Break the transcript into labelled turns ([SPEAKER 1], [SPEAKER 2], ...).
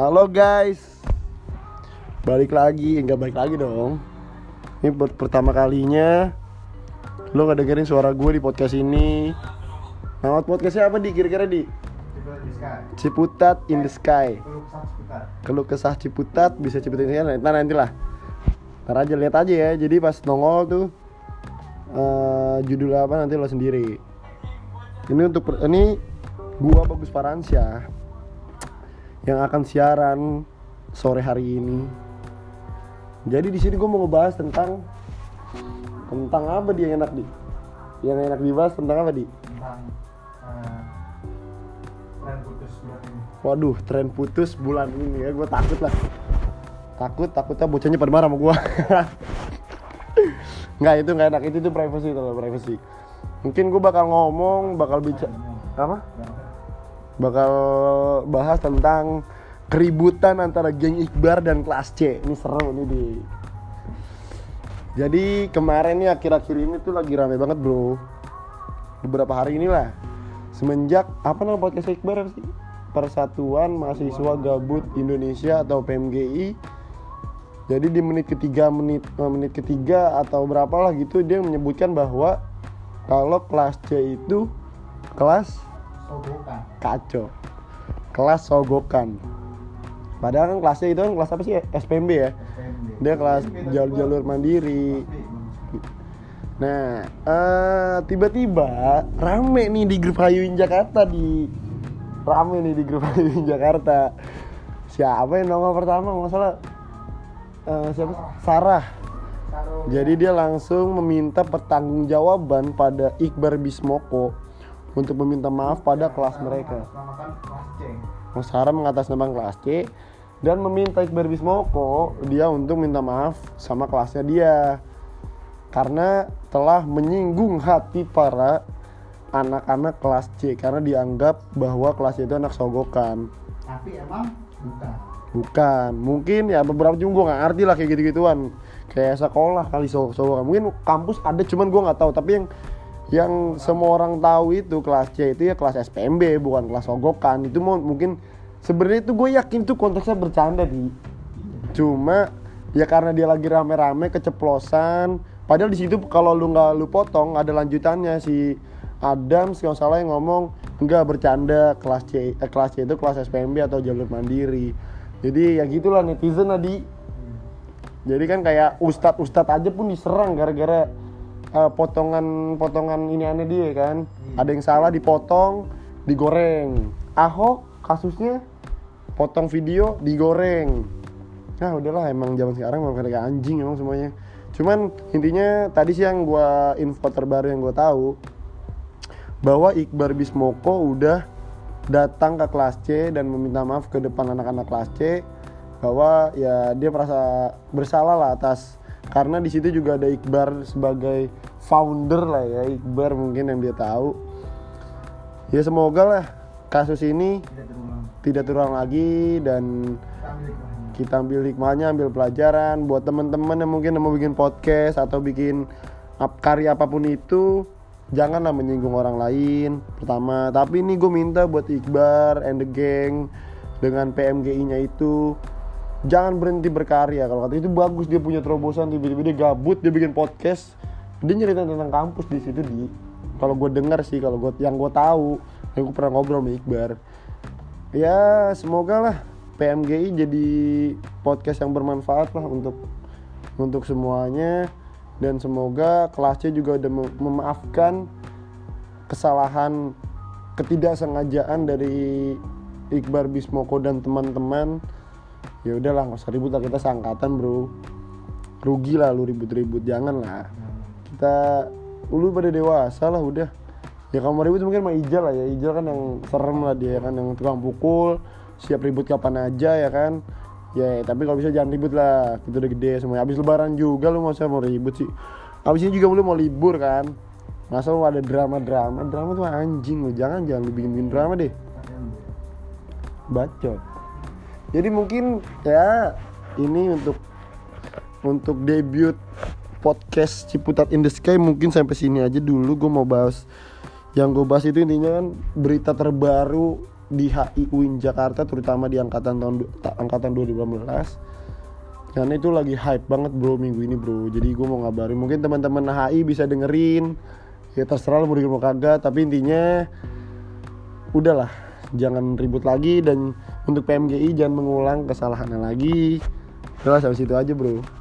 [SPEAKER 1] Halo guys. Balik lagi, enggak balik lagi dong. Ini buat pertama kalinya. Lo gak dengerin suara gue di podcast ini. Nama podcastnya apa di? Kira-kira di? Ciputat in the sky. Keluh kesah Ciputat bisa Ciputat in the sky. Nanti lah. Ntar aja lihat aja ya. Jadi pas nongol tuh eh, Judul apa? Nanti lo sendiri. Ini untuk ini gua Bagus Paransyah yang akan siaran sore hari ini. Jadi di sini gue mau ngebahas tentang tentang apa dia yang enak di yang enak dibahas tentang apa di?
[SPEAKER 2] tentang eh, tren putus bulan ini
[SPEAKER 1] Waduh, tren putus bulan ini ya, gue takut lah. Takut, takutnya bocahnya pada marah sama gue. Nggak itu nggak enak itu tuh privacy itu loh privacy. Mungkin gue bakal ngomong, bakal bicara apa? Bakal bahas tentang keributan antara geng Iqbar dan kelas C. Ini seru nih di. Jadi kemarin nih akhir-akhir ini tuh lagi rame banget bro. Beberapa hari inilah. Semenjak apa nama podcast Iqbar sih? Persatuan Mahasiswa Gabut Indonesia atau PMGI. Jadi di menit ketiga menit eh, menit ketiga atau berapa lah gitu dia menyebutkan bahwa kalau kelas C itu kelas
[SPEAKER 2] sogokan.
[SPEAKER 1] Kacau. Kelas sogokan. Padahal kan kelasnya itu kan kelas apa sih SPMB ya?
[SPEAKER 2] SPMB.
[SPEAKER 1] Dia kelas
[SPEAKER 2] SPMB tadi
[SPEAKER 1] jalur-
[SPEAKER 2] gua
[SPEAKER 1] jalur mandiri. nah eh, tiba-tiba rame nih di grup Hayuin Jakarta di rame nih di grup Hayuin Jakarta. Siapa yang nongol pertama? Nggak salah. Eh, siapa? Sarah.
[SPEAKER 2] Taruh
[SPEAKER 1] jadi dia langsung meminta pertanggungjawaban pada Iqbar Bismoko untuk meminta maaf pada kelas mereka. Mas Sarah mengatasnamakan kelas C dan meminta Iqbar Bismoko dia untuk minta maaf sama kelasnya dia. Karena telah menyinggung hati para anak-anak kelas C karena dianggap bahwa kelas C itu anak sogokan.
[SPEAKER 2] Tapi emang bukan?
[SPEAKER 1] Bukan. Mungkin ya beberapa juga gue nggak ngerti lah kayak gitu-gituan. Kayak sekolah kali so sogokan. Mungkin kampus ada cuman gue nggak tahu. Tapi yang yang semua orang tahu itu kelas C itu ya kelas SPMB bukan kelas sogokan. Itu mau mungkin sebenarnya itu gue yakin tuh konteksnya bercanda di. Cuma ya karena dia lagi rame-rame keceplosan. Padahal di situ kalau lu nggak lu potong ada lanjutannya. Si Adams kalau salah yang ngomong enggak bercanda. Kelas C eh, kelas C itu kelas SPMB atau jalur mandiri. Jadi ya gitulah netizen tadi jadi kan kayak ustadz ustadz aja pun diserang gara-gara eh, potongan-potongan ini aneh dia kan. Ada yang salah dipotong digoreng. Ahok kasusnya potong video digoreng. Nah udahlah emang zaman sekarang emang kayak anjing emang semuanya. Cuman intinya tadi sih yang gua info terbaru yang gua tahu bahwa Iqbar Bismoko udah datang ke kelas C dan meminta maaf ke depan anak-anak kelas C bahwa ya dia merasa bersalah lah atas karena di situ juga ada Iqbar sebagai founder lah ya Iqbar mungkin yang dia tahu. Ya semoga lah kasus ini
[SPEAKER 2] tidak terulang.
[SPEAKER 1] tidak terulang lagi dan
[SPEAKER 2] kita ambil hikmahnya
[SPEAKER 1] ambil pelajaran. Buat teman-teman yang mungkin mau bikin podcast atau bikin karya apa pun itu janganlah menyinggung orang lain. Pertama tapi ini gue minta buat Iqbar and the gang dengan PMGI-nya itu jangan berhenti berkarya kalau kata itu bagus dia punya terobosan tiba-tiba dia gabut dia bikin podcast. Dia nyeritain tentang kampus di situ di. Kalau gue dengar sih kalau gue yang gue tahu yang gue pernah ngobrol sama Iqbar. Ya semoga lah PMGI jadi podcast yang bermanfaat lah untuk untuk semuanya. Dan semoga kelasnya juga udah mem- memaafkan kesalahan ketidaksengajaan dari Iqbar Bismoko dan teman-teman ya udahlah nggak usah ribut lah kita seangkatan bro. Rugi lah lu ribut-ribut jangan lah. Kita lu pada dewasa lah udah. Ya kalau mau ribut mungkin sama Ijal lah ya. Ijal kan yang serem lah dia kan yang tukang pukul. Siap ribut kapan aja ya kan. Ya tapi kalau bisa jangan ribut lah. Kita udah gede semua. Habis lebaran juga lu masa mau ribut sih. Habis ini juga lu mau libur kan. Masa lu ada drama-drama? Drama tuh anjing lu. Jangan jangan lu bikin, bikin drama deh. Bacot jadi mungkin ya ini untuk untuk debut podcast Ciputat in the Sky mungkin sampai sini aja dulu. Gue mau bahas yang gue bahas itu intinya kan berita terbaru di HI UIN Jakarta terutama di angkatan tahun angkatan 2018 karena itu lagi hype banget bro minggu ini bro. Jadi gue mau ngabarin. Mungkin teman-teman HI bisa dengerin. Ya terserah mau denger mau kagak tapi intinya udahlah. Jangan ribut lagi dan untuk PMGI jangan mengulang kesalahannya lagi. Udah sampai situ aja bro